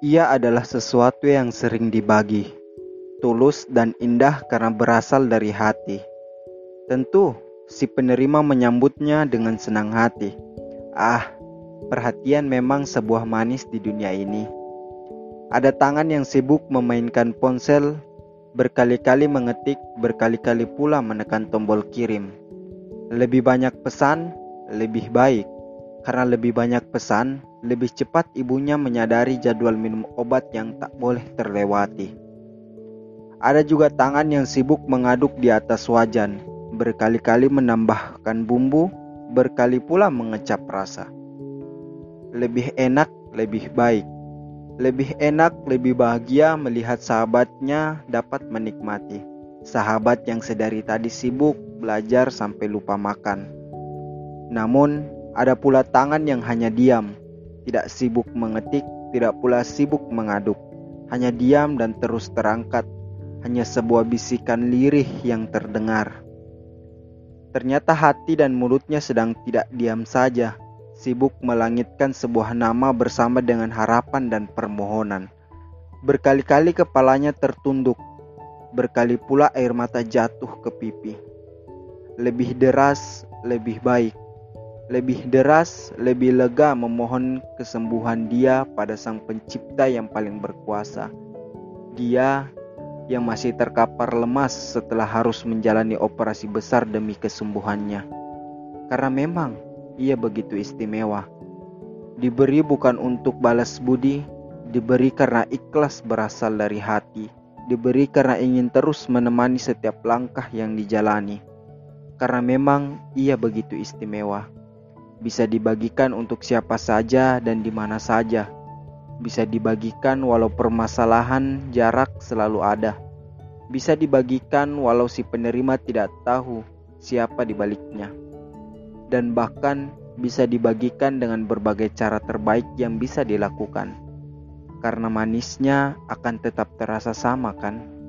Ia adalah sesuatu yang sering dibagi, tulus dan indah karena berasal dari hati. Tentu, si penerima menyambutnya dengan senang hati. Ah, perhatian memang sebuah manis di dunia ini. Ada tangan yang sibuk memainkan ponsel, berkali-kali mengetik, berkali-kali pula menekan tombol kirim. Lebih banyak pesan, lebih baik. Karena lebih banyak pesan, lebih cepat ibunya menyadari jadwal minum obat yang tak boleh terlewati. Ada juga tangan yang sibuk mengaduk di atas wajan, berkali-kali menambahkan bumbu, berkali pula mengecap rasa. Lebih enak, lebih baik. Lebih enak, lebih bahagia melihat sahabatnya dapat menikmati. Sahabat yang sedari tadi sibuk belajar sampai lupa makan. Namun, ada pula tangan yang hanya diam, tidak sibuk mengetik, tidak pula sibuk mengaduk, hanya diam dan terus terangkat, hanya sebuah bisikan lirih yang terdengar. Ternyata hati dan mulutnya sedang tidak diam saja, sibuk melangitkan sebuah nama bersama dengan harapan dan permohonan. Berkali-kali kepalanya tertunduk, berkali pula air mata jatuh ke pipi. Lebih deras, lebih baik lebih deras, lebih lega memohon kesembuhan dia pada Sang Pencipta yang paling berkuasa. Dia yang masih terkapar lemas setelah harus menjalani operasi besar demi kesembuhannya. Karena memang ia begitu istimewa. Diberi bukan untuk balas budi, diberi karena ikhlas berasal dari hati, diberi karena ingin terus menemani setiap langkah yang dijalani. Karena memang ia begitu istimewa bisa dibagikan untuk siapa saja dan di mana saja. Bisa dibagikan walau permasalahan jarak selalu ada. Bisa dibagikan walau si penerima tidak tahu siapa di baliknya. Dan bahkan bisa dibagikan dengan berbagai cara terbaik yang bisa dilakukan. Karena manisnya akan tetap terasa sama kan?